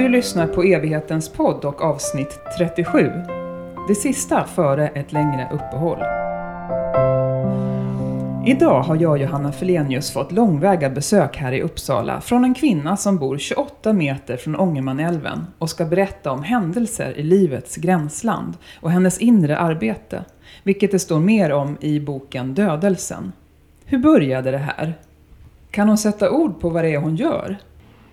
Du lyssnar på evighetens podd och avsnitt 37. Det sista före ett längre uppehåll. Idag har jag, Johanna Felenius, fått långväga besök här i Uppsala från en kvinna som bor 28 meter från Ångermanälven och ska berätta om händelser i livets gränsland och hennes inre arbete, vilket det står mer om i boken Dödelsen. Hur började det här? Kan hon sätta ord på vad det är hon gör?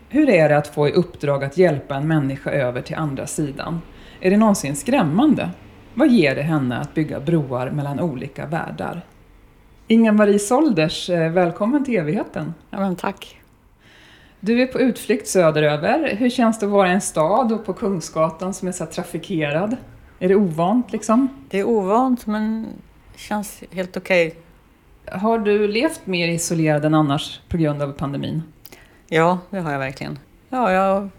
Hur är det att få i uppdrag att hjälpa en människa över till andra sidan? Är det någonsin skrämmande? Vad ger det henne att bygga broar mellan olika världar? Inga-Marie Solders, eh, välkommen till evigheten. Ja, men tack. Du är på utflykt söderöver. Hur känns det att vara i en stad och på Kungsgatan som är så trafikerad? Är det ovant liksom? Det är ovant men känns helt okej. Okay. Har du levt mer isolerad än annars på grund av pandemin? Ja, det har jag verkligen. Ja, jag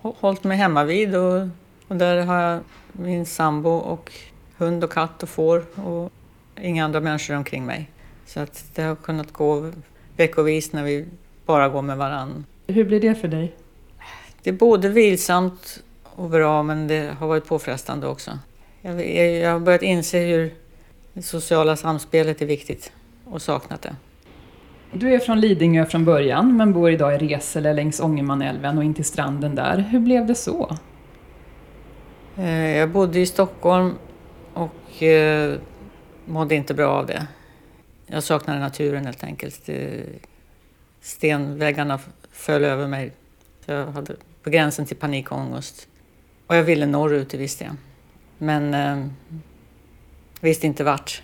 har hållit mig hemma vid och, och där har jag min sambo och hund och katt och får och inga andra människor omkring mig. Så att det har kunnat gå veckovis när vi bara går med varann. Hur blir det för dig? Det är både vilsamt och bra men det har varit påfrestande också. Jag, jag har börjat inse hur det sociala samspelet är viktigt och saknat det. Du är från Lidingö från början men bor idag i Resele längs Ångermanälven och in till stranden där. Hur blev det så? Eh, jag bodde i Stockholm och eh, mådde inte bra av det. Jag saknade naturen helt enkelt. Eh, stenväggarna föll över mig. Jag hade på gränsen till panikångest. Och jag ville norrut, det visste jag. Men visste inte vart.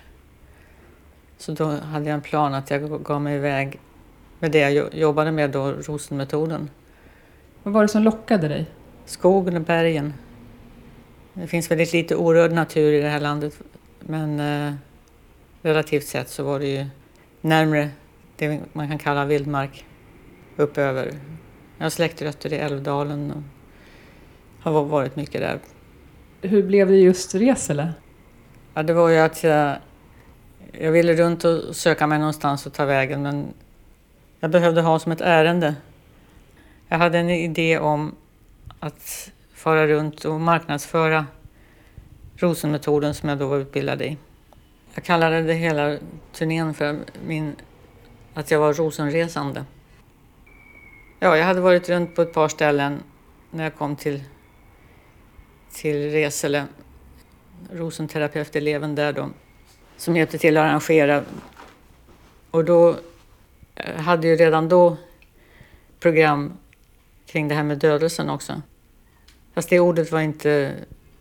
Så då hade jag en plan att jag gav mig iväg med det jag jobbade med då, rosenmetoden. Vad var det som lockade dig? Skogen och bergen. Det finns väldigt lite orörd natur i det här landet men eh, relativt sett så var det ju närmre det man kan kalla vildmark uppöver. Jag har släktrötter i Älvdalen och har varit mycket där. Hur blev det just Resele? Ja, det var ju att jag, jag ville runt och söka mig någonstans och ta vägen men jag behövde ha som ett ärende. Jag hade en idé om att fara runt och marknadsföra rosenmetoden som jag då var utbildad i. Jag kallade det hela turnén för min, att jag var rosenresande. Ja, jag hade varit runt på ett par ställen när jag kom till, till Resele. Rosenterapeuteleven där då, som hjälpte till att arrangera. Och då jag hade ju redan då program kring det här med dödelsen också. Fast det ordet var inte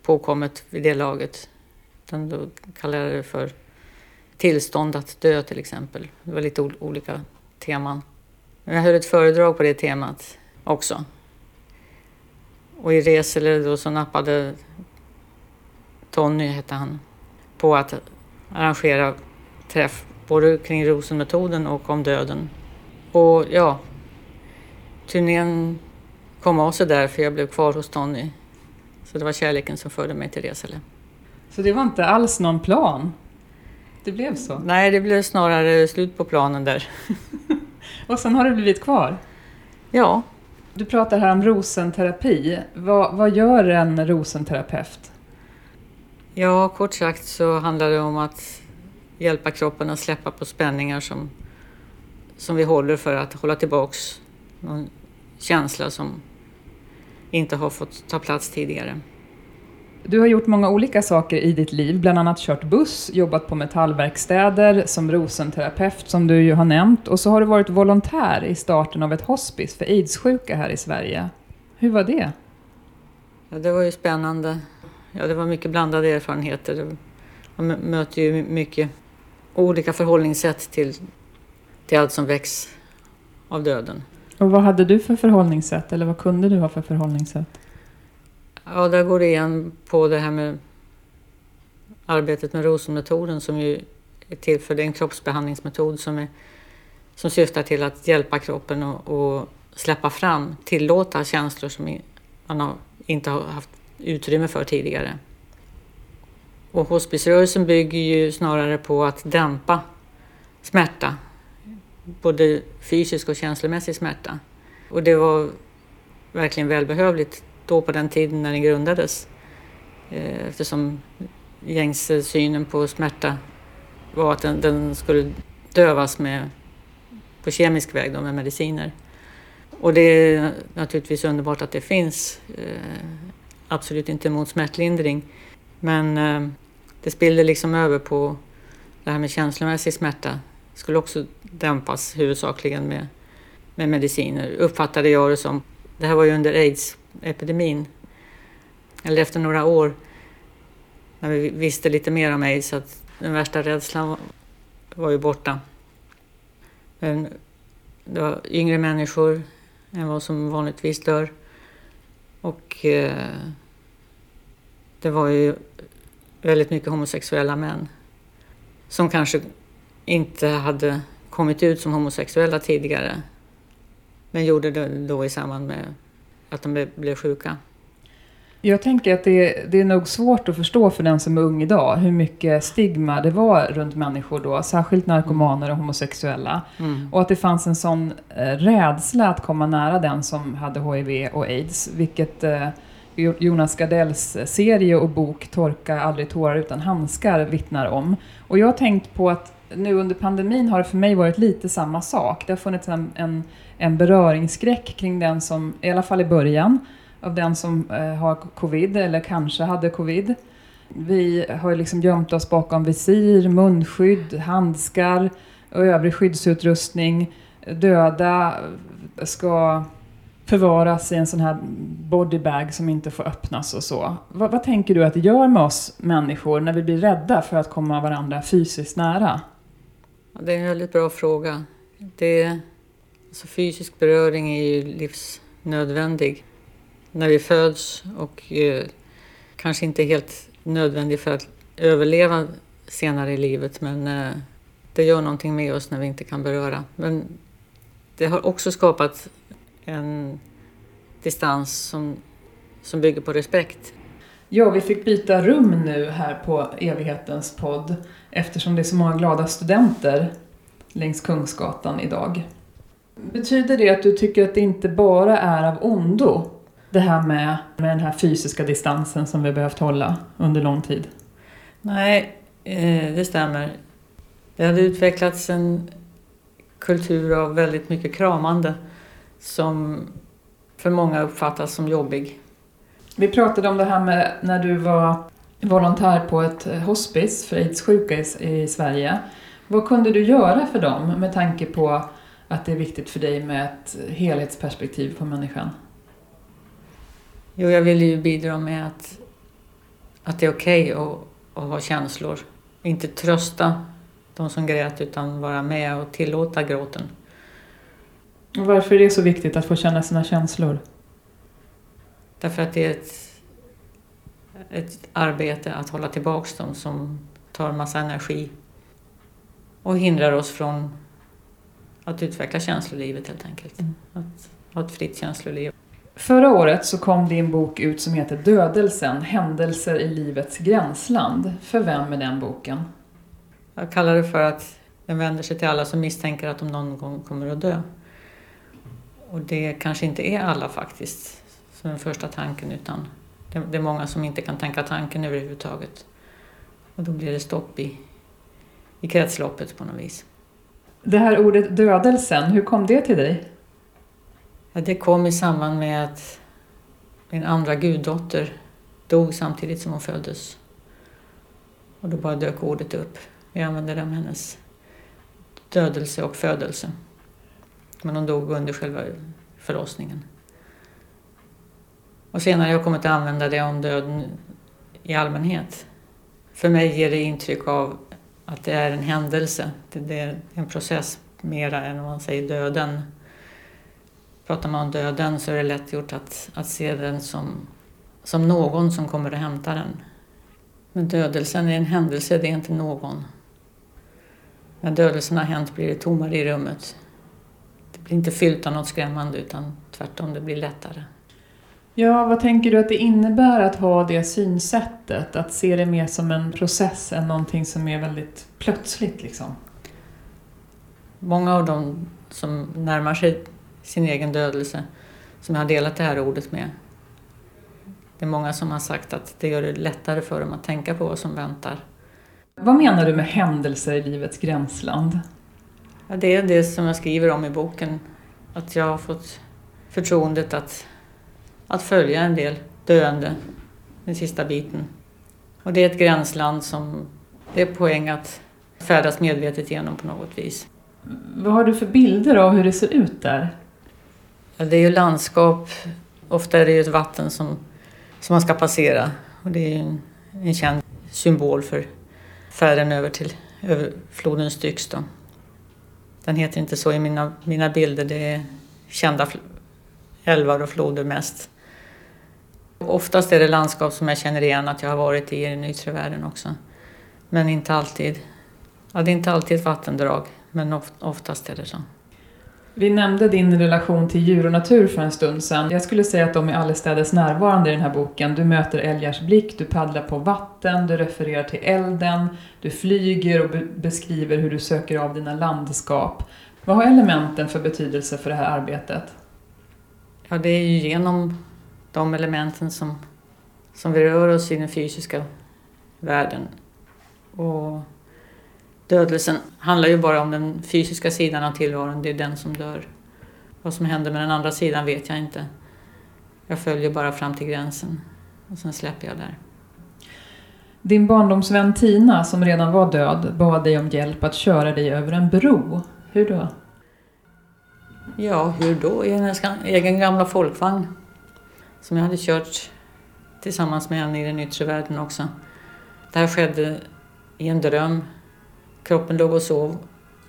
påkommet vid det laget. Utan då kallade jag det för tillstånd att dö till exempel. Det var lite olika teman. Men Jag höll ett föredrag på det temat också. Och i Resele då så nappade Tony, hette han, på att arrangera träff både kring rosenmetoden och om döden. Och ja, turnén kom av sig där för jag blev kvar hos Tony. Så det var kärleken som förde mig till Resele. Så det var inte alls någon plan? Det blev så? Nej, det blev snarare slut på planen där. och sen har du blivit kvar? Ja. Du pratar här om rosenterapi. Vad, vad gör en rosenterapeut? Ja, kort sagt så handlar det om att hjälpa kroppen att släppa på spänningar som, som vi håller för att hålla tillbaks någon känsla som inte har fått ta plats tidigare. Du har gjort många olika saker i ditt liv, bland annat kört buss, jobbat på metallverkstäder, som rosenterapeut som du ju har nämnt och så har du varit volontär i starten av ett hospice för aidssjuka här i Sverige. Hur var det? Ja, det var ju spännande. Ja, det var mycket blandade erfarenheter. Man möter ju mycket olika förhållningssätt till, till allt som väcks av döden. Och vad hade du för förhållningssätt, eller vad kunde du ha för förhållningssätt? Ja, där går det igen på det här med arbetet med rosenmetoden som ju är till för det är en kroppsbehandlingsmetod som, är, som syftar till att hjälpa kroppen att släppa fram, tillåta känslor som man har, inte har haft utrymme för tidigare. Och hospicerörelsen bygger ju snarare på att dämpa smärta, både fysisk och känslomässig smärta. Och det var verkligen välbehövligt då på den tiden när den grundades. Eh, eftersom gängse synen på smärta var att den, den skulle dövas med, på kemisk väg då, med mediciner. Och det är naturligtvis underbart att det finns. Eh, Absolut inte emot smärtlindring. Men eh, det spillde liksom över på det här med känslomässig smärta. skulle också dämpas huvudsakligen med, med mediciner, uppfattade jag det som. Det här var ju under aids-epidemin. Eller efter några år när vi visste lite mer om aids, att den värsta rädslan var ju borta. Men det var yngre människor än vad som vanligtvis dör. Och eh, det var ju väldigt mycket homosexuella män som kanske inte hade kommit ut som homosexuella tidigare men gjorde det då i samband med att de blev sjuka. Jag tänker att det, det är nog svårt att förstå för den som är ung idag hur mycket stigma det var runt människor då, särskilt narkomaner och homosexuella. Mm. Och att det fanns en sån eh, rädsla att komma nära den som hade HIV och aids, vilket eh, Jonas Gardells eh, serie och bok Torka aldrig tårar utan handskar vittnar om. Och jag har tänkt på att nu under pandemin har det för mig varit lite samma sak. Det har funnits en, en, en beröringsskräck kring den som, i alla fall i början, av den som eh, har covid eller kanske hade covid. Vi har liksom gömt oss bakom visir, munskydd, handskar och övrig skyddsutrustning. Döda ska förvaras i en sån här bodybag som inte får öppnas och så. Vad, vad, tänker du att det gör med oss människor när vi blir rädda för att komma varandra fysiskt nära? Det är en väldigt bra fråga. Det, alltså fysisk beröring är ju livsnödvändig när vi föds och eh, kanske inte helt nödvändig för att överleva senare i livet men eh, det gör någonting med oss när vi inte kan beröra. Men det har också skapat en distans som, som bygger på respekt. Ja, vi fick byta rum nu här på Evighetens podd eftersom det är så många glada studenter längs Kungsgatan idag. Betyder det att du tycker att det inte bara är av ondo det här med, med den här fysiska distansen som vi behövt hålla under lång tid? Nej, eh, det stämmer. Det hade utvecklats en kultur av väldigt mycket kramande som för många uppfattas som jobbig. Vi pratade om det här med när du var volontär på ett hospice för aids-sjuka i Sverige. Vad kunde du göra för dem med tanke på att det är viktigt för dig med ett helhetsperspektiv på människan? Jo, jag ville ju bidra med att, att det är okej okay att, att ha känslor. Inte trösta de som grät utan vara med och tillåta gråten. Varför är det så viktigt att få känna sina känslor? Därför att det är ett, ett arbete att hålla tillbaks dem som tar massa energi och hindrar oss från att utveckla känslolivet helt enkelt. Mm. Att ha ett fritt känsloliv. Förra året så kom din bok ut som heter Dödelsen, händelser i livets gränsland. För vem är den boken? Jag kallar det för att den vänder sig till alla som misstänker att de någon gång kommer att dö. Och det kanske inte är alla faktiskt, som den första tanken, utan det är många som inte kan tänka tanken överhuvudtaget. Och då blir det stopp i, i kretsloppet på något vis. Det här ordet dödelsen, hur kom det till dig? Ja, det kom i samband med att min andra guddotter dog samtidigt som hon föddes. Och då bara dök ordet upp. Vi använde det om hennes dödelse och födelse. Men hon dog under själva förlossningen. Och senare har jag kommit att använda det om döden i allmänhet. För mig ger det intryck av att det är en händelse. Det är en process mera än om man säger döden. Pratar man om döden så är det lätt gjort att, att se den som, som någon som kommer att hämta den. Men dödelsen är en händelse, det är inte någon. När dödelsen har hänt blir det tommare i rummet blir inte fyllt av något skrämmande utan tvärtom, det blir lättare. Ja, vad tänker du att det innebär att ha det synsättet? Att se det mer som en process än någonting som är väldigt plötsligt liksom? Många av dem som närmar sig sin egen dödelse, som jag har delat det här ordet med, Det är många som har sagt att det gör det lättare för dem att tänka på vad som väntar. Vad menar du med händelser i livets gränsland? Ja, det är det som jag skriver om i boken. Att jag har fått förtroendet att, att följa en del döende den sista biten. Och det är ett gränsland som det är poäng att färdas medvetet genom på något vis. Vad har du för bilder av hur det ser ut där? Ja, det är ju landskap. Ofta är det ju ett vatten som, som man ska passera. Och det är ju en, en känd symbol för färden över till över floden Styx. Då. Den heter inte så i mina, mina bilder. Det är kända älvar och floder mest. Oftast är det landskap som jag känner igen att jag har varit i i den yttre världen också. Men inte alltid. Ja, det är inte alltid ett vattendrag, men oftast är det så. Vi nämnde din relation till djur och natur för en stund sedan. Jag skulle säga att de är allestädes närvarande i den här boken. Du möter älgars blick, du paddlar på vatten, du refererar till elden, du flyger och be beskriver hur du söker av dina landskap. Vad har elementen för betydelse för det här arbetet? Ja, det är ju genom de elementen som, som vi rör oss i den fysiska världen. Och dödelsen handlar ju bara om den fysiska sidan av tillvaron, det är den som dör. Vad som händer med den andra sidan vet jag inte. Jag följer bara fram till gränsen och sen släpper jag där. Din barndomsvän Tina, som redan var död, bad dig om hjälp att köra dig över en bro. Hur då? Ja, hur då? I hennes egen gamla folkvagn. Som jag hade kört tillsammans med henne i den yttre världen också. Det här skedde i en dröm kroppen låg och sov.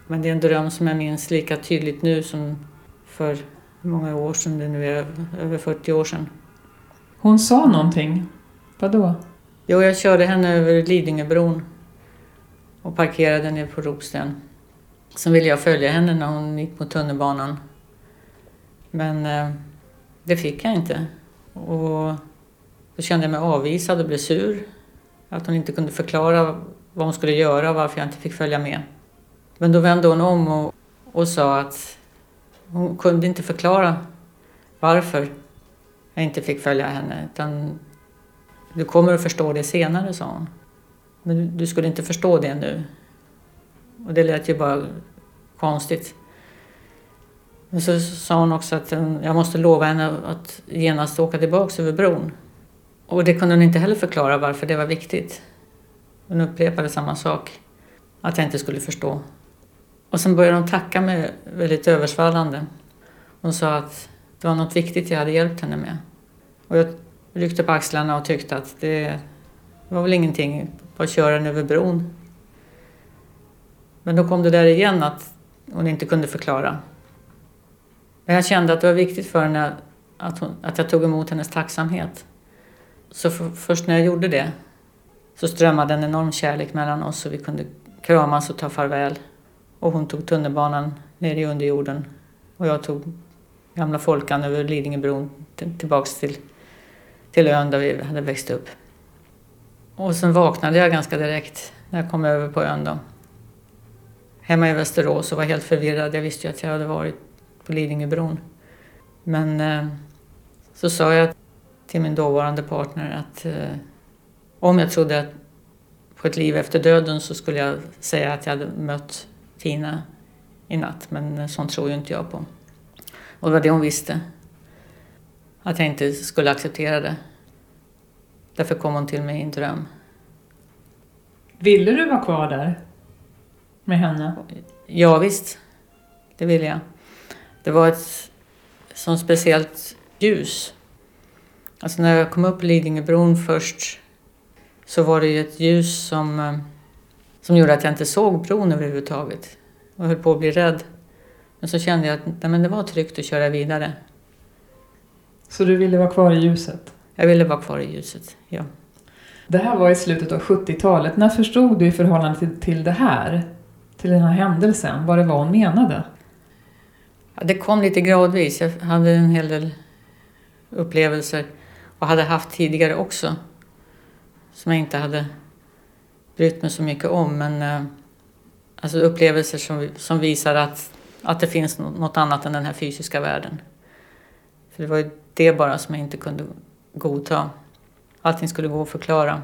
Men det är en dröm som jag minns lika tydligt nu som för många år sedan det nu är, över 40 år sedan. Hon sa någonting. Vadå? Jo, jag körde henne över Lidingöbron och parkerade ner på Ropsten. Sen ville jag följa henne när hon gick mot tunnelbanan. Men eh, det fick jag inte. Och då kände jag mig avvisad och blev sur. Att hon inte kunde förklara vad hon skulle göra och varför jag inte fick följa med. Men då vände hon om och, och sa att hon kunde inte förklara varför jag inte fick följa henne. Utan du kommer att förstå det senare, sa hon. Men du, du skulle inte förstå det nu. Och det lät ju bara konstigt. Men så sa hon också att mm, jag måste lova henne att genast åka tillbaka över bron. Och det kunde hon inte heller förklara varför det var viktigt. Hon upprepade samma sak, att jag inte skulle förstå. Och sen började hon tacka mig väldigt översvallande. Hon sa att det var något viktigt jag hade hjälpt henne med. Och jag ryckte på axlarna och tyckte att det var väl ingenting, bara köra den över bron. Men då kom det där igen att hon inte kunde förklara. Men jag kände att det var viktigt för henne att, hon, att jag tog emot hennes tacksamhet. Så för, först när jag gjorde det så strömmade en enorm kärlek mellan oss och vi kunde kramas och ta farväl. Och hon tog tunnelbanan ner i underjorden och jag tog gamla Folkan över Lidingöbron tillbaks till, till ön där vi hade växt upp. Och sen vaknade jag ganska direkt när jag kom över på ön då. Hemma i Västerås och var helt förvirrad. Jag visste ju att jag hade varit på Lidingöbron. Men eh, så sa jag till min dåvarande partner att eh, om jag trodde på ett liv efter döden så skulle jag säga att jag hade mött Tina i natt, men sånt tror ju inte jag på. Och det var det hon visste. Att jag inte skulle acceptera det. Därför kom hon till mig i en dröm. Ville du vara kvar där? Med henne? Ja, visst. Det ville jag. Det var ett sånt speciellt ljus. Alltså när jag kom upp Lidingöbron först så var det ju ett ljus som, eh, som gjorde att jag inte såg bron överhuvudtaget och höll på att bli rädd. Men så kände jag att men det var tryggt att köra vidare. Så du ville vara kvar i ljuset? Jag ville vara kvar i ljuset, ja. Det här var i slutet av 70-talet. När förstod du i förhållande till, till det här, till den här händelsen, vad det var hon menade? Ja, det kom lite gradvis. Jag hade en hel del upplevelser och hade haft tidigare också som jag inte hade brytt mig så mycket om. Men eh, alltså upplevelser som, som visar att, att det finns något annat än den här fysiska världen. För det var ju det bara som jag inte kunde godta. allting skulle gå att förklara.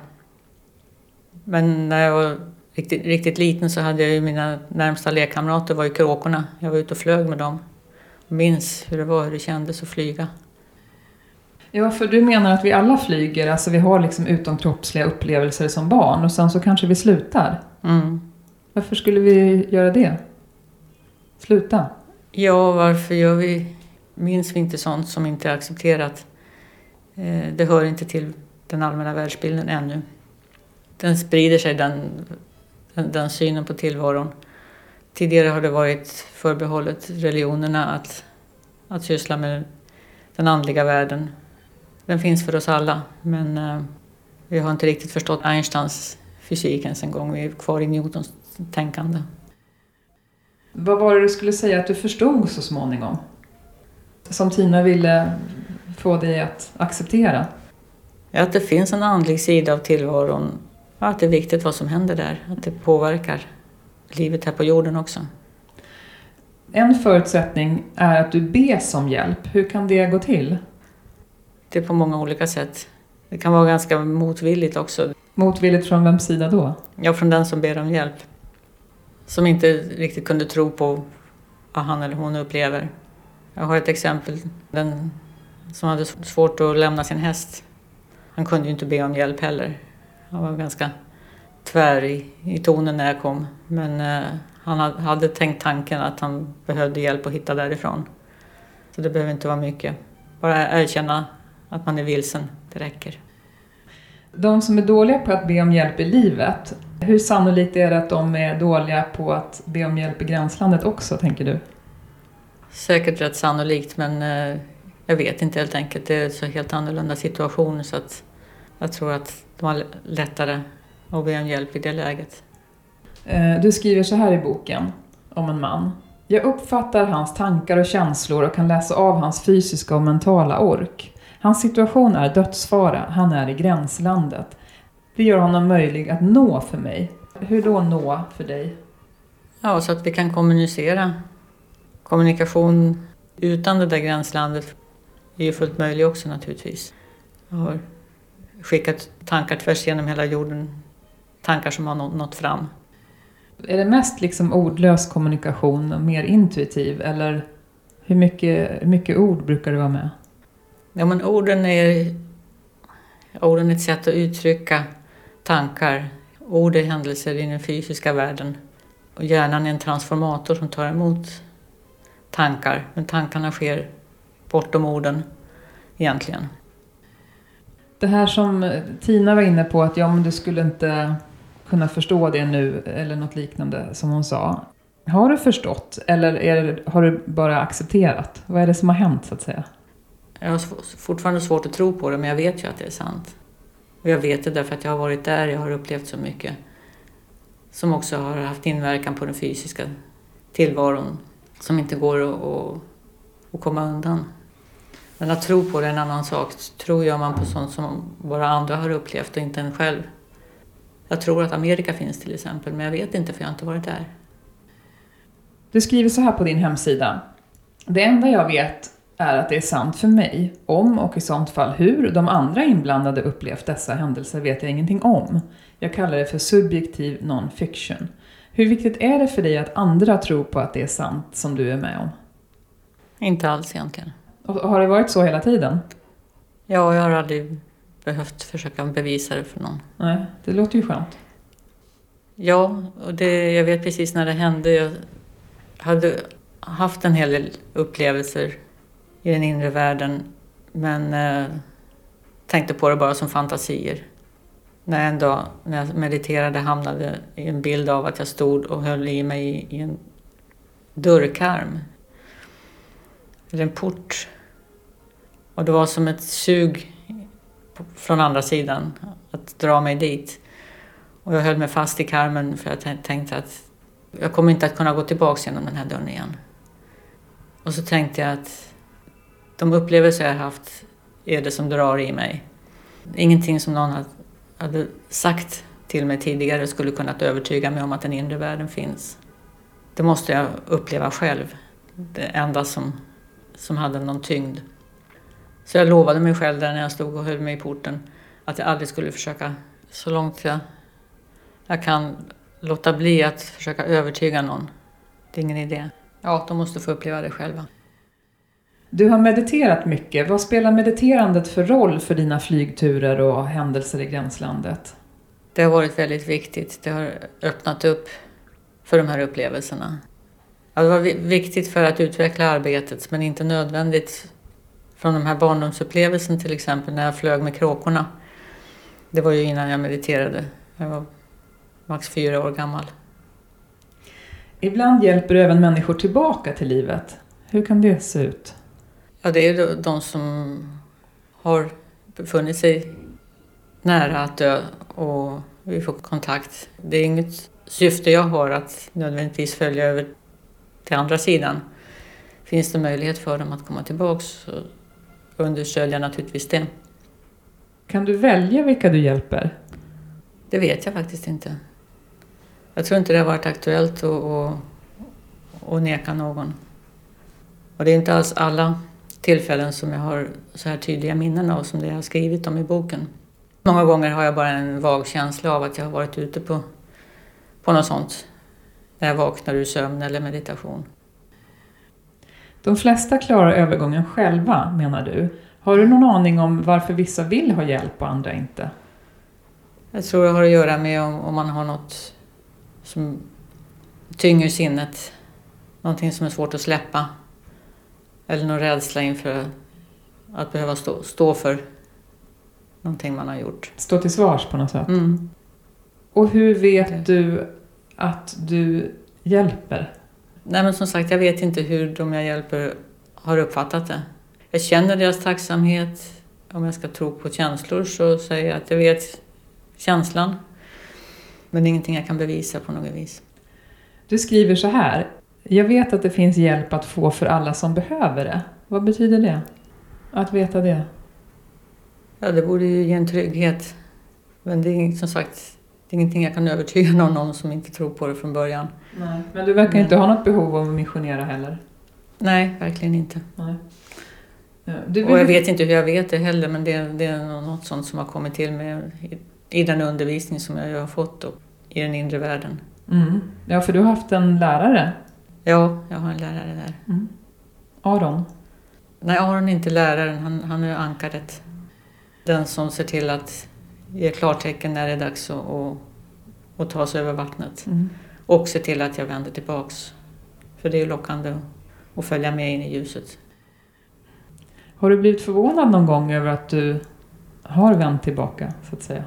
Men när jag var riktigt, riktigt liten så hade jag ju mina närmsta lekkamrater var ju kråkorna. Jag var ute och flög med dem. Minns hur det var, hur det kändes att flyga. Ja, för du menar att vi alla flyger, alltså vi har liksom utomkroppsliga upplevelser som barn och sen så kanske vi slutar. Mm. Varför skulle vi göra det? Sluta? Ja, varför gör vi, minns vi inte sånt som inte är accepterat? Eh, det hör inte till den allmänna världsbilden ännu. Den sprider sig, den, den, den synen på tillvaron. Tidigare har det varit förbehållet religionerna att, att syssla med den andliga världen. Den finns för oss alla, men eh, vi har inte riktigt förstått Einsteins fysik ens en gång. Vi är kvar i Newtons tänkande. Vad var det du skulle säga att du förstod så småningom? Som Tina ville få dig att acceptera? Att det finns en andlig sida av tillvaron. Att det är viktigt vad som händer där. Att det påverkar livet här på jorden också. En förutsättning är att du bes om hjälp. Hur kan det gå till? Det på många olika sätt. Det kan vara ganska motvilligt också. Motvilligt från vems sida då? Ja, från den som ber om hjälp. Som inte riktigt kunde tro på vad han eller hon upplever. Jag har ett exempel. Den som hade svårt att lämna sin häst. Han kunde ju inte be om hjälp heller. Han var ganska tvär i, i tonen när jag kom. Men eh, han hade tänkt tanken att han behövde hjälp att hitta därifrån. Så det behöver inte vara mycket. Bara erkänna att man är vilsen, det räcker. De som är dåliga på att be om hjälp i livet, hur sannolikt är det att de är dåliga på att be om hjälp i gränslandet också, tänker du? Säkert rätt sannolikt, men eh, jag vet inte helt enkelt. Det är en så helt annorlunda situation så att jag tror att de har lättare att be om hjälp i det läget. Eh, du skriver så här i boken om en man. Jag uppfattar hans tankar och känslor och kan läsa av hans fysiska och mentala ork. Hans situation är dödsfara, han är i gränslandet. Det gör honom möjlig att nå för mig. Hur då nå för dig? Ja, så att vi kan kommunicera. Kommunikation utan det där gränslandet är ju fullt möjlig också naturligtvis. Jag har skickat tankar tvärs genom hela jorden. Tankar som har nått fram. Är det mest liksom ordlös kommunikation och mer intuitiv eller hur mycket, mycket ord brukar du vara med? Ja, men orden är, orden är ett sätt att uttrycka tankar. Ord är händelser i den fysiska världen. Och hjärnan är en transformator som tar emot tankar. Men tankarna sker bortom orden egentligen. Det här som Tina var inne på, att ja, men du skulle inte kunna förstå det nu, eller något liknande som hon sa. Har du förstått, eller är, har du bara accepterat? Vad är det som har hänt, så att säga? Jag har fortfarande svårt att tro på det, men jag vet ju att det är sant. Och jag vet det därför att jag har varit där, jag har upplevt så mycket. Som också har haft inverkan på den fysiska tillvaron. Som inte går att, att, att komma undan. Men att tro på det är en annan sak. Tror gör man på sånt som bara andra har upplevt och inte en själv. Jag tror att Amerika finns till exempel, men jag vet inte för jag har inte varit där. Du skriver så här på din hemsida. Det enda jag vet är att det är sant för mig. Om och i sånt fall hur de andra inblandade upplevt dessa händelser vet jag ingenting om. Jag kallar det för subjektiv non-fiction. Hur viktigt är det för dig att andra tror på att det är sant som du är med om? Inte alls egentligen. Och har det varit så hela tiden? Ja, jag har aldrig behövt försöka bevisa det för någon. Nej, det låter ju skönt. Ja, och det, jag vet precis när det hände. Jag hade haft en hel del upplevelser i den inre världen men eh, tänkte på det bara som fantasier. När jag en dag när jag mediterade hamnade i en bild av att jag stod och höll i mig i, i en dörrkarm. Eller en port. Och det var som ett sug från andra sidan att dra mig dit. Och jag höll mig fast i karmen för jag tänkte att jag kommer inte att kunna gå tillbaks genom den här dörren igen. Och så tänkte jag att de upplevelser jag haft är det som drar i mig. Ingenting som någon hade sagt till mig tidigare skulle kunnat övertyga mig om att den inre världen finns. Det måste jag uppleva själv. Det enda som, som hade någon tyngd. Så jag lovade mig själv där när jag stod och höll mig i porten att jag aldrig skulle försöka, så långt jag, jag kan, låta bli att försöka övertyga någon. Det är ingen idé. Ja, de måste få uppleva det själva. Du har mediterat mycket. Vad spelar mediterandet för roll för dina flygturer och händelser i gränslandet? Det har varit väldigt viktigt. Det har öppnat upp för de här upplevelserna. Ja, det var viktigt för att utveckla arbetet men inte nödvändigt från de här barndomsupplevelsen till exempel när jag flög med kråkorna. Det var ju innan jag mediterade. Jag var max fyra år gammal. Ibland hjälper du även människor tillbaka till livet. Hur kan det se ut? Ja, det är de som har befunnit sig nära att dö och vi får kontakt. Det är inget syfte jag har att nödvändigtvis följa över till andra sidan. Finns det möjlighet för dem att komma tillbaks så understödjer jag naturligtvis det. Kan du välja vilka du hjälper? Det vet jag faktiskt inte. Jag tror inte det har varit aktuellt att, att, att neka någon. Och det är inte alls alla tillfällen som jag har så här tydliga minnen av som det jag har skrivit om i boken. Många gånger har jag bara en vag känsla av att jag har varit ute på, på något sånt. När jag vaknar ur sömn eller meditation. De flesta klarar övergången själva, menar du. Har du någon aning om varför vissa vill ha hjälp och andra inte? Jag tror det har att göra med om, om man har något som tynger sinnet. Någonting som är svårt att släppa. Eller någon rädsla inför att behöva stå, stå för någonting man har gjort. Stå till svars på något sätt? Mm. Och hur vet du att du hjälper? Nej men som sagt, jag vet inte hur de jag hjälper har uppfattat det. Jag känner deras tacksamhet. Om jag ska tro på känslor så säger jag att jag vet känslan. Men det är ingenting jag kan bevisa på något vis. Du skriver så här. Jag vet att det finns hjälp att få för alla som behöver det. Vad betyder det? Att veta det? Ja, det borde ju ge en trygghet. Men det är som sagt det är ingenting jag kan övertyga någon om som inte tror på det från början. Nej. Men du verkar inte ha något behov av att missionera heller? Nej, verkligen inte. Nej. Vill... Och jag vet inte hur jag vet det heller, men det, det är något sånt som har kommit till mig i, i den undervisning som jag har fått och i den inre världen. Mm. Ja, för du har haft en lärare? Ja, jag har en lärare där. Mm. Aron? Nej, Aron är inte läraren, han, han är ankaret. Den som ser till att ge klartecken när det är dags att, att, att ta sig över vattnet. Mm. Och se till att jag vänder tillbaks. För det är lockande att följa med in i ljuset. Har du blivit förvånad någon gång över att du har vänt tillbaka, så att säga?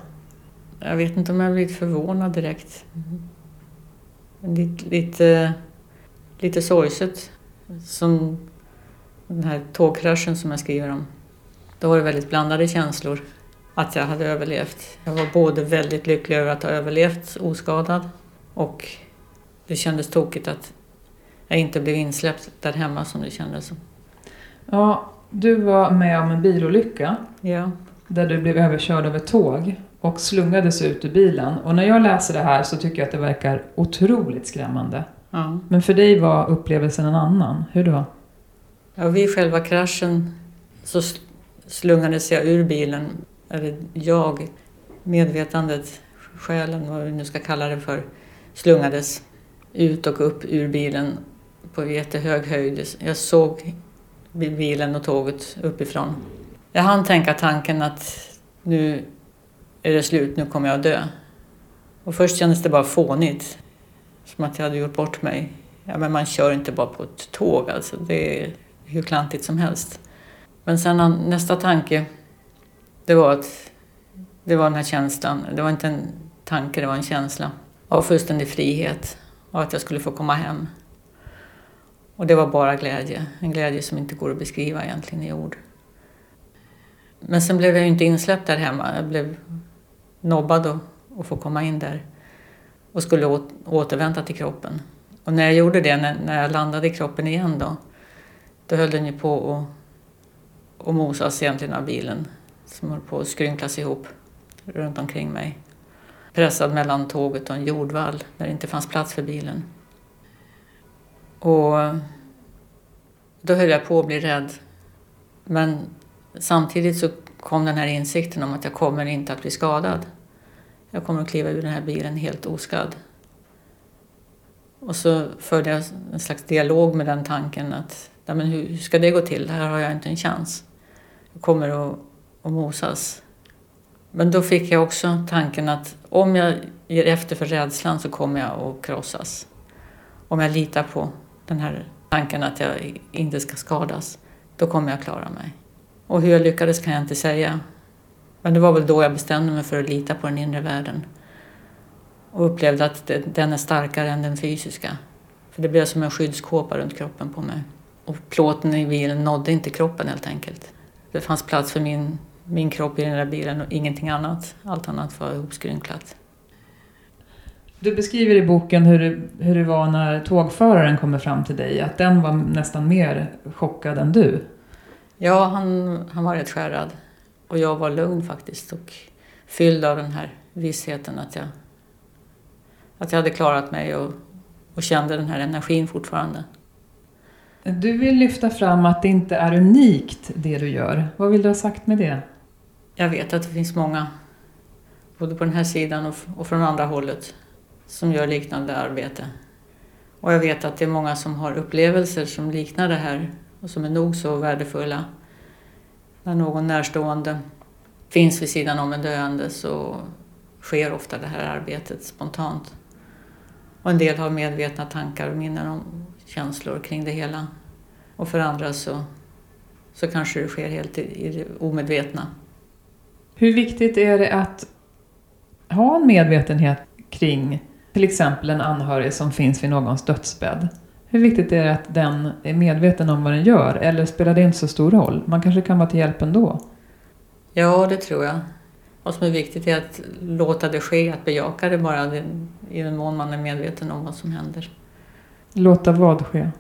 Jag vet inte om jag har blivit förvånad direkt. Lite, lite, lite sorgset. Som den här tågkraschen som jag skriver om. Då var det väldigt blandade känslor att jag hade överlevt. Jag var både väldigt lycklig över att ha överlevt oskadad och det kändes tokigt att jag inte blev insläppt där hemma som det kändes som. Ja, du var med om en bilolycka. Ja. Där du blev överkörd av ett tåg och slungades ut ur bilen. Och när jag läser det här så tycker jag att det verkar otroligt skrämmande. Ja. Men för dig var upplevelsen en annan. Hur då? Ja, vid själva kraschen så slungades jag ur bilen. Eller jag, medvetandet, själen, vad vi nu ska kalla det för, slungades ut och upp ur bilen på jättehög höjd. Jag såg bilen och tåget uppifrån. Jag hann tänka tanken att nu är det slut, nu kommer jag att dö. Och först kändes det bara fånigt. Som att jag hade gjort bort mig. Ja, men man kör inte bara på ett tåg alltså. Det är hur klantigt som helst. Men sen nästa tanke, det var att det var den här känslan. Det var inte en tanke, det var en känsla av fullständig frihet och att jag skulle få komma hem. Och det var bara glädje. En glädje som inte går att beskriva egentligen i ord. Men sen blev jag ju inte insläppt där hemma. Jag blev nobbad att, att få komma in där och skulle återvända till kroppen. Och när jag gjorde det, när, när jag landade i kroppen igen då, då höll den ju på att, att mosas egentligen av bilen som höll på att skrynklas ihop runt omkring mig. Pressad mellan tåget och en jordvall där det inte fanns plats för bilen. Och då höll jag på att bli rädd. Men samtidigt så kom den här insikten om att jag kommer inte att bli skadad. Jag kommer att kliva ur den här bilen helt oskadd. Och så förde jag en slags dialog med den tanken att ja, men hur ska det gå till? Här har jag inte en chans. Jag kommer att, att mosas. Men då fick jag också tanken att om jag ger efter för rädslan så kommer jag att krossas. Om jag litar på den här tanken att jag inte ska skadas, då kommer jag klara mig. Och hur jag lyckades kan jag inte säga. Men det var väl då jag bestämde mig för att lita på den inre världen. Och upplevde att den är starkare än den fysiska. För det blev som en skyddskåpa runt kroppen på mig. Och plåten i bilen nådde inte kroppen helt enkelt. Det fanns plats för min, min kropp i den där bilen och ingenting annat. Allt annat var ihopskrynklat. Du beskriver i boken hur det, hur det var när tågföraren kommer fram till dig, att den var nästan mer chockad än du. Ja, han, han var rätt skärrad. Och jag var lugn faktiskt och fylld av den här vissheten att jag, att jag hade klarat mig och, och kände den här energin fortfarande. Du vill lyfta fram att det inte är unikt det du gör. Vad vill du ha sagt med det? Jag vet att det finns många, både på den här sidan och, och från andra hållet, som gör liknande arbete. Och jag vet att det är många som har upplevelser som liknar det här och som är nog så värdefulla. När någon närstående finns vid sidan om en döende så sker ofta det här arbetet spontant. Och en del har medvetna tankar och minnen om känslor kring det hela. Och för andra så, så kanske det sker helt i, i det omedvetna. Hur viktigt är det att ha en medvetenhet kring till exempel en anhörig som finns vid någons dödsbädd? Hur viktigt är det att den är medveten om vad den gör? Eller spelar det inte så stor roll? Man kanske kan vara till hjälp ändå? Ja, det tror jag. Vad som är viktigt är att låta det ske, att bejaka det bara i den mån man är medveten om vad som händer. Låta vad ske?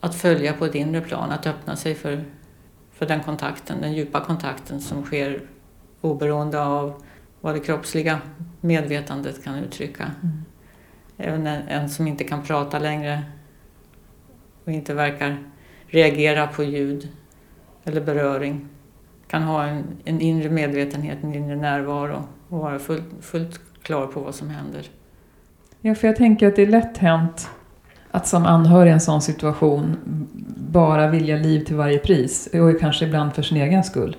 Att följa på ett inre plan, att öppna sig för, för den kontakten, den djupa kontakten som sker oberoende av vad det kroppsliga medvetandet kan uttrycka. Mm. Även en, en som inte kan prata längre och inte verkar reagera på ljud eller beröring kan ha en, en inre medvetenhet, en inre närvaro och vara fullt, fullt klar på vad som händer. Ja, för jag tänker att det är lätt hänt att som anhörig i en sån situation bara vilja liv till varje pris och kanske ibland för sin egen skull.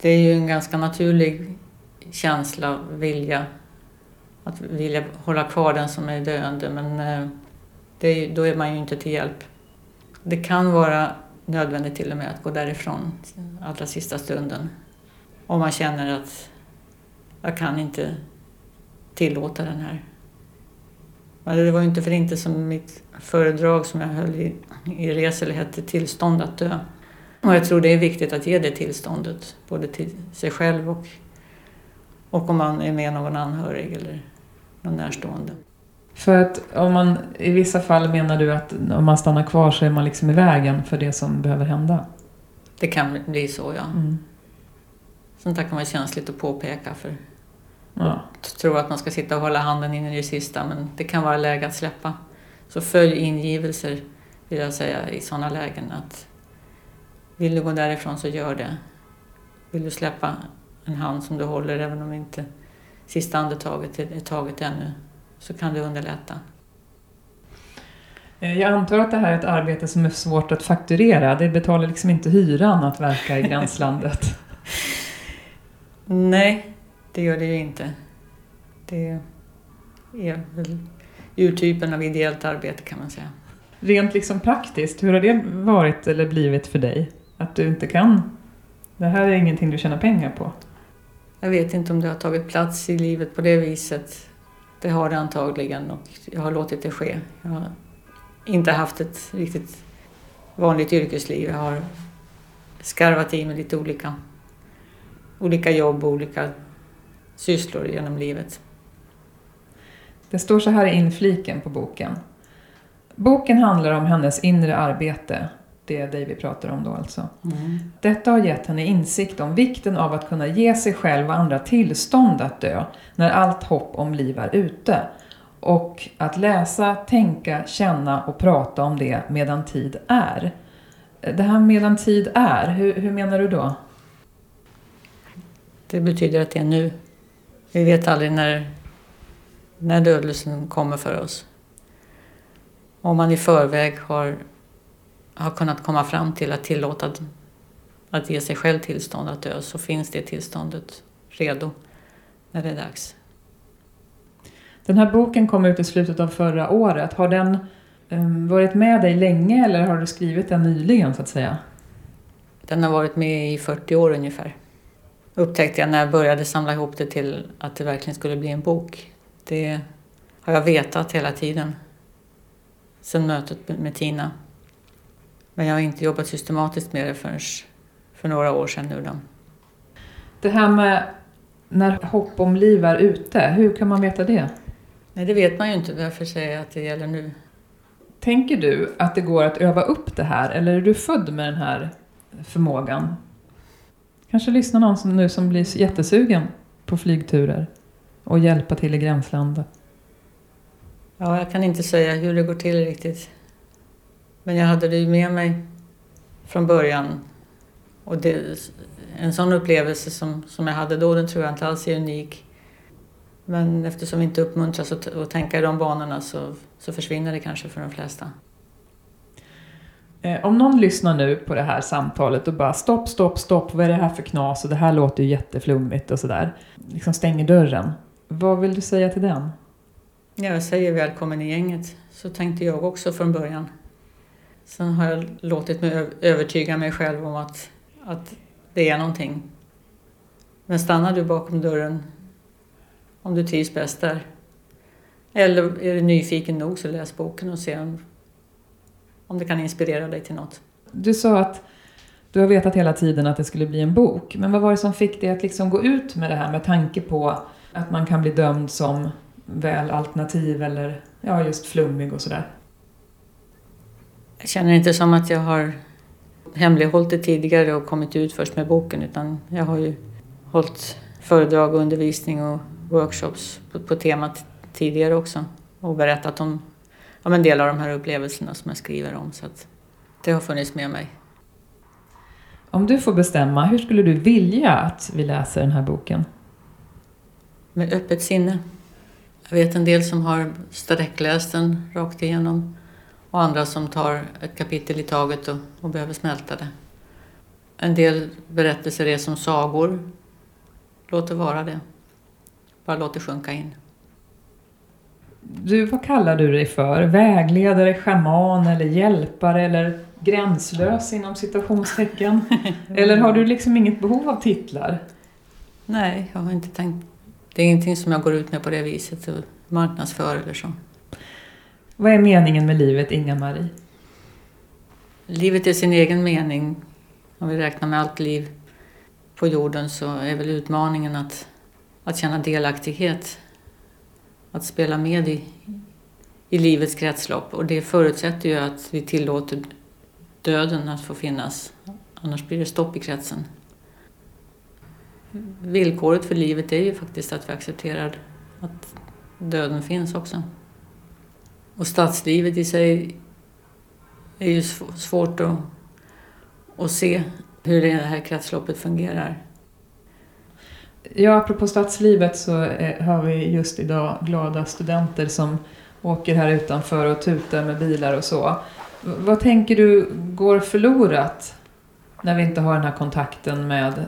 Det är ju en ganska naturlig känsla, vilja att vilja hålla kvar den som är döende men eh, det, då är man ju inte till hjälp. Det kan vara nödvändigt till och med att gå därifrån allra sista stunden. Om man känner att jag kan inte tillåta den här. Men det var ju inte för inte som mitt föredrag som jag höll i, i Resel hette Tillstånd att dö. Och jag tror det är viktigt att ge det tillståndet, både till sig själv och, och om man är med någon anhörig eller någon närstående. För att om man, i vissa fall menar du att om man stannar kvar så är man liksom i vägen för det som behöver hända? Det kan bli så, ja. Mm. Sånt där kan vara känsligt att påpeka för ja. tror att man ska sitta och hålla handen in i det sista men det kan vara läge att släppa. Så följ ingivelser vill jag säga i sådana lägen att vill du gå därifrån så gör det. Vill du släppa en hand som du håller även om inte sista andetaget är taget ännu så kan det underlätta. Eh, jag antar att det här är ett arbete som är svårt att fakturera. Det betalar liksom inte hyran att verka i gränslandet. Nej, det gör det ju inte. Det är väl urtypen av ideellt arbete kan man säga. Rent liksom praktiskt, hur har det varit eller blivit för dig? Att du inte kan? Det här är ingenting du tjänar pengar på? Jag vet inte om det har tagit plats i livet på det viset. Det har det antagligen och jag har låtit det ske. Jag har inte haft ett riktigt vanligt yrkesliv. Jag har skarvat i med lite olika, olika jobb och olika sysslor genom livet. Det står så här i infliken på boken. Boken handlar om hennes inre arbete det är dig vi pratar om då alltså. Mm. Detta har gett henne insikt om vikten av att kunna ge sig själv och andra tillstånd att dö när allt hopp om liv är ute. Och att läsa, tänka, känna och prata om det medan tid är. Det här medan tid är, hur, hur menar du då? Det betyder att det är nu. Vi vet aldrig när, när dödelsen kommer för oss. Om man i förväg har, har kunnat komma fram till att tillåta att ge sig själv tillstånd att dö så finns det tillståndet redo när det är dags. Den här boken kom ut i slutet av förra året. Har den um, varit med dig länge eller har du skrivit den nyligen så att säga? Den har varit med i 40 år ungefär. Upptäckte jag när jag började samla ihop det till att det verkligen skulle bli en bok. Det har jag vetat hela tiden. Sedan mötet med Tina. Men jag har inte jobbat systematiskt med det förrän för några år sedan nu då. Det här med när hopp om liv är ute, hur kan man veta det? Nej, det vet man ju inte. Därför säger jag att det gäller nu. Tänker du att det går att öva upp det här eller är du född med den här förmågan? Kanske lyssnar någon som nu som blir jättesugen på flygturer och hjälpa till i gränslandet. Ja, jag kan inte säga hur det går till riktigt. Men jag hade det ju med mig från början. Och det, en sån upplevelse som, som jag hade då, den tror jag inte alls är unik. Men eftersom vi inte uppmuntras att, att tänka i de banorna så, så försvinner det kanske för de flesta. Eh, om någon lyssnar nu på det här samtalet och bara stopp, stopp, stopp, vad är det här för knas och det här låter ju jätteflummigt och sådär. Liksom stänger dörren. Vad vill du säga till den? Jag säger välkommen i gänget. Så tänkte jag också från början. Sen har jag låtit mig övertyga mig själv om att, att det är någonting. Men stannar du bakom dörren om du trivs bäst där. Eller är du nyfiken nog så läs boken och se om, om det kan inspirera dig till något. Du sa att du har vetat hela tiden att det skulle bli en bok. Men vad var det som fick dig att liksom gå ut med det här med tanke på att man kan bli dömd som väl alternativ eller ja, just flummig och sådär? Jag känner inte som att jag har hemlighållit det tidigare och kommit ut först med boken utan jag har ju hållit föredrag och undervisning och workshops på, på temat tidigare också och berättat om, om en del av de här upplevelserna som jag skriver om. Så att det har funnits med mig. Om du får bestämma, hur skulle du vilja att vi läser den här boken? Med öppet sinne. Jag vet en del som har sträckläst den rakt igenom och andra som tar ett kapitel i taget och, och behöver smälta det. En del berättelser är som sagor. Låt det vara det. Bara låt det sjunka in. Du, vad kallar du dig för? Vägledare, schaman eller hjälpare eller gränslös inom citationstecken? eller har du liksom inget behov av titlar? Nej, jag har inte tänkt. Det är ingenting som jag går ut med på det viset och marknadsför eller så. Vad är meningen med livet, Inga-Marie? Livet är sin egen mening. Om vi räknar med allt liv på jorden så är väl utmaningen att att känna delaktighet, att spela med i, i livets kretslopp. Och det förutsätter ju att vi tillåter döden att få finnas, annars blir det stopp i kretsen. Villkoret för livet är ju faktiskt att vi accepterar att döden finns också. Och stadslivet i sig är ju svårt att, att se hur det här kretsloppet fungerar. Ja, apropå stadslivet så är, har vi just idag glada studenter som åker här utanför och tutar med bilar och så. Vad tänker du går förlorat när vi inte har den här kontakten med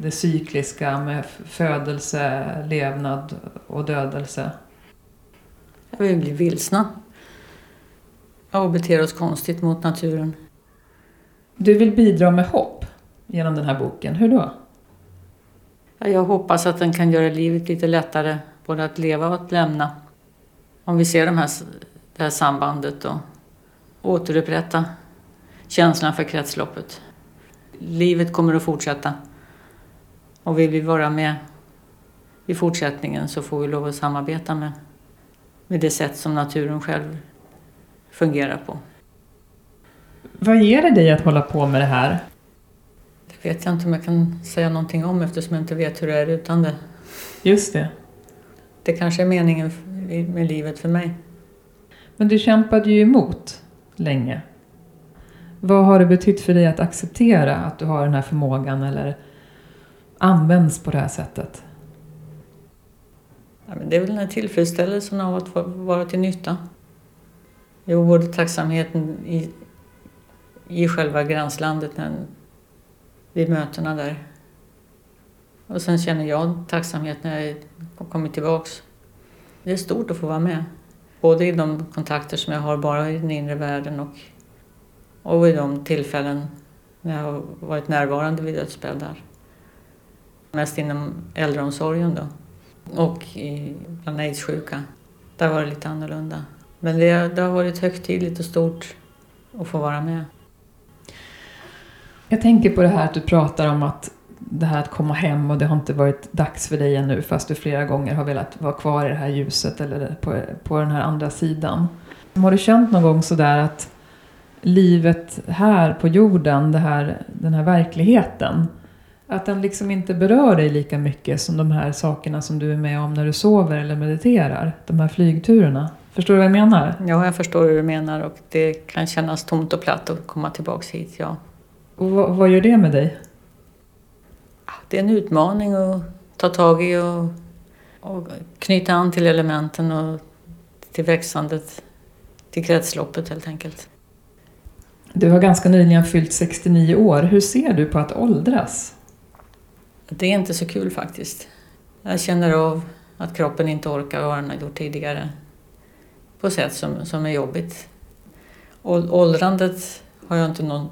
det cykliska, med födelse, levnad och dödelse? Vi blir vilsna och beter oss konstigt mot naturen. Du vill bidra med hopp genom den här boken. Hur då? Jag hoppas att den kan göra livet lite lättare, både att leva och att lämna. Om vi ser de här, det här sambandet och återupprätta känslan för kretsloppet. Livet kommer att fortsätta. Och vill vi vara med i fortsättningen så får vi lov att samarbeta med, med det sätt som naturen själv fungerar på. Vad ger det dig att hålla på med det här? vet jag inte om jag kan säga någonting om eftersom jag inte vet hur det är utan det. Just det. Det kanske är meningen med livet för mig. Men du kämpade ju emot länge. Vad har det betytt för dig att acceptera att du har den här förmågan eller används på det här sättet? Ja, men det är väl den här tillfredsställelsen av att vara till nytta. Jo, både tacksamheten i, i själva gränslandet när, vid mötena där. Och sen känner jag tacksamhet när jag kommer tillbaks. Det är stort att få vara med. Både i de kontakter som jag har bara i den inre världen och, och i de tillfällen när jag har varit närvarande vid dödsbäddar. Mest inom äldreomsorgen då. Och i, bland aidssjuka. Där var det lite annorlunda. Men det, det har varit högtidligt och stort att få vara med. Jag tänker på det här att du pratar om att det här att komma hem och det har inte varit dags för dig ännu fast du flera gånger har velat vara kvar i det här ljuset eller på, på den här andra sidan. Har du känt någon gång sådär att livet här på jorden, det här, den här verkligheten, att den liksom inte berör dig lika mycket som de här sakerna som du är med om när du sover eller mediterar? De här flygturerna. Förstår du vad jag menar? Ja, jag förstår hur du menar och det kan kännas tomt och platt att komma tillbaks hit, ja. Och vad, vad gör det med dig? Det är en utmaning att ta tag i och, och knyta an till elementen och till växandet, till kretsloppet helt enkelt. Du har ganska nyligen fyllt 69 år. Hur ser du på att åldras? Det är inte så kul faktiskt. Jag känner av att kroppen inte orkar vad den har gjort tidigare på sätt som, som är jobbigt. Åldrandet har jag inte någon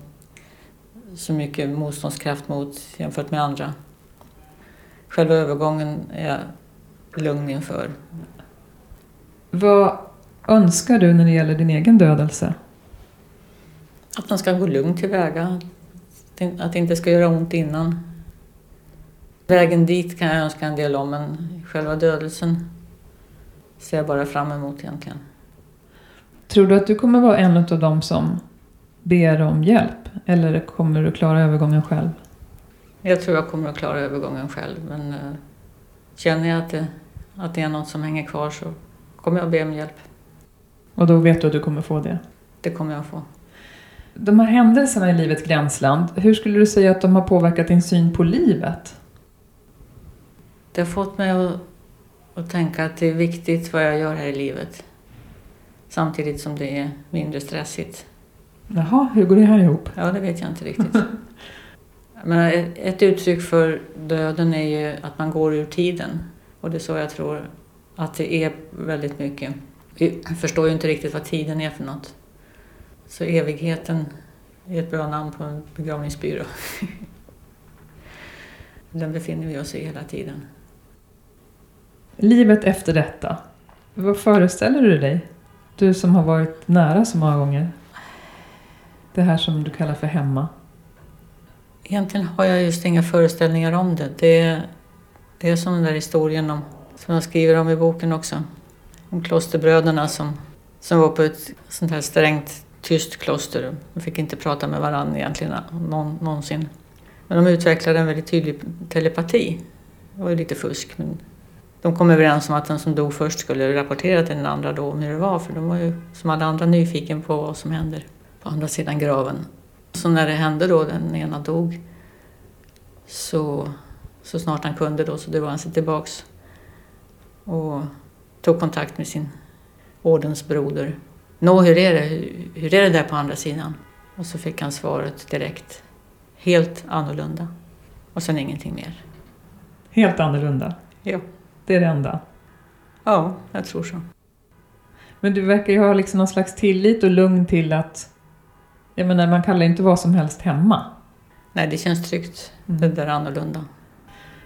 så mycket motståndskraft mot jämfört med andra. Själva övergången är jag lugn inför. Vad önskar du när det gäller din egen dödelse? Att man ska gå lugnt tillväga. Att det inte ska göra ont innan. Vägen dit kan jag önska en del om, men själva dödelsen ser jag bara fram emot egentligen. Tror du att du kommer vara en av dem som ber om hjälp? Eller kommer du klara övergången själv? Jag tror jag kommer att klara övergången själv, men uh, känner jag att det, att det är något som hänger kvar så kommer jag be om hjälp. Och då vet du att du kommer få det? Det kommer jag få. De här händelserna i livets gränsland, hur skulle du säga att de har påverkat din syn på livet? Det har fått mig att, att tänka att det är viktigt vad jag gör här i livet. Samtidigt som det är mindre stressigt. Jaha, hur går det här ihop? Ja, det vet jag inte riktigt. Men ett uttryck för döden är ju att man går ur tiden. Och det är så jag tror att det är väldigt mycket. Vi förstår ju inte riktigt vad tiden är för något. Så evigheten är ett bra namn på en begravningsbyrå. Den befinner vi oss i hela tiden. Livet efter detta, vad föreställer du dig? Du som har varit nära så många gånger. Det här som du kallar för hemma. Egentligen har jag just inga föreställningar om det. Det är, det är som den där historien om, som jag skriver om i boken också. Om klosterbröderna som, som var på ett sånt här strängt tyst kloster. De fick inte prata med varandra egentligen någon, någonsin. Men de utvecklade en väldigt tydlig telepati. Det var ju lite fusk men de kom överens om att den som dog först skulle rapportera till den andra då om hur det var för de var ju som alla andra nyfiken på vad som händer på andra sidan graven. Så när det hände då, den ena dog, så, så snart han kunde då så drog han sig tillbaks och tog kontakt med sin ordensbroder. Nå, hur är det? Hur, hur är det där på andra sidan? Och så fick han svaret direkt. Helt annorlunda. Och sen ingenting mer. Helt annorlunda? Ja. Det är det enda? Ja, jag tror så. Men du verkar ju ha liksom någon slags tillit och lugn till att jag menar, man kallar inte vad som helst hemma. Nej, det känns tryggt. Mm. Det där är annorlunda.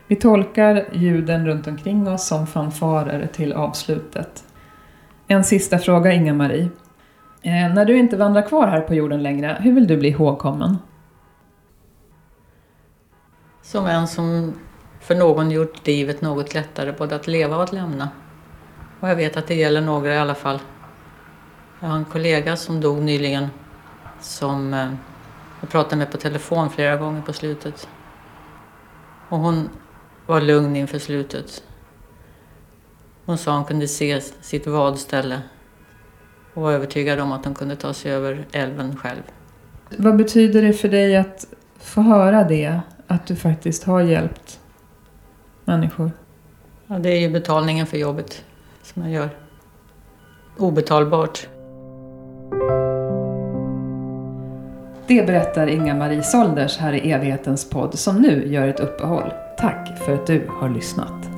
Vi tolkar ljuden runt omkring oss som fanfarer till avslutet. En sista fråga, Inga-Marie. Eh, när du inte vandrar kvar här på jorden längre, hur vill du bli ihågkommen? Som en som för någon gjort livet något lättare både att leva och att lämna. Och jag vet att det gäller några i alla fall. Jag har en kollega som dog nyligen som eh, jag pratade med på telefon flera gånger på slutet. Och hon var lugn inför slutet. Hon sa hon kunde se sitt vadställe och var övertygad om att hon kunde ta sig över älven själv. Vad betyder det för dig att få höra det? Att du faktiskt har hjälpt människor? Ja, det är ju betalningen för jobbet som jag gör. Obetalbart. Det berättar Inga-Marie Solders här i evighetens podd som nu gör ett uppehåll. Tack för att du har lyssnat.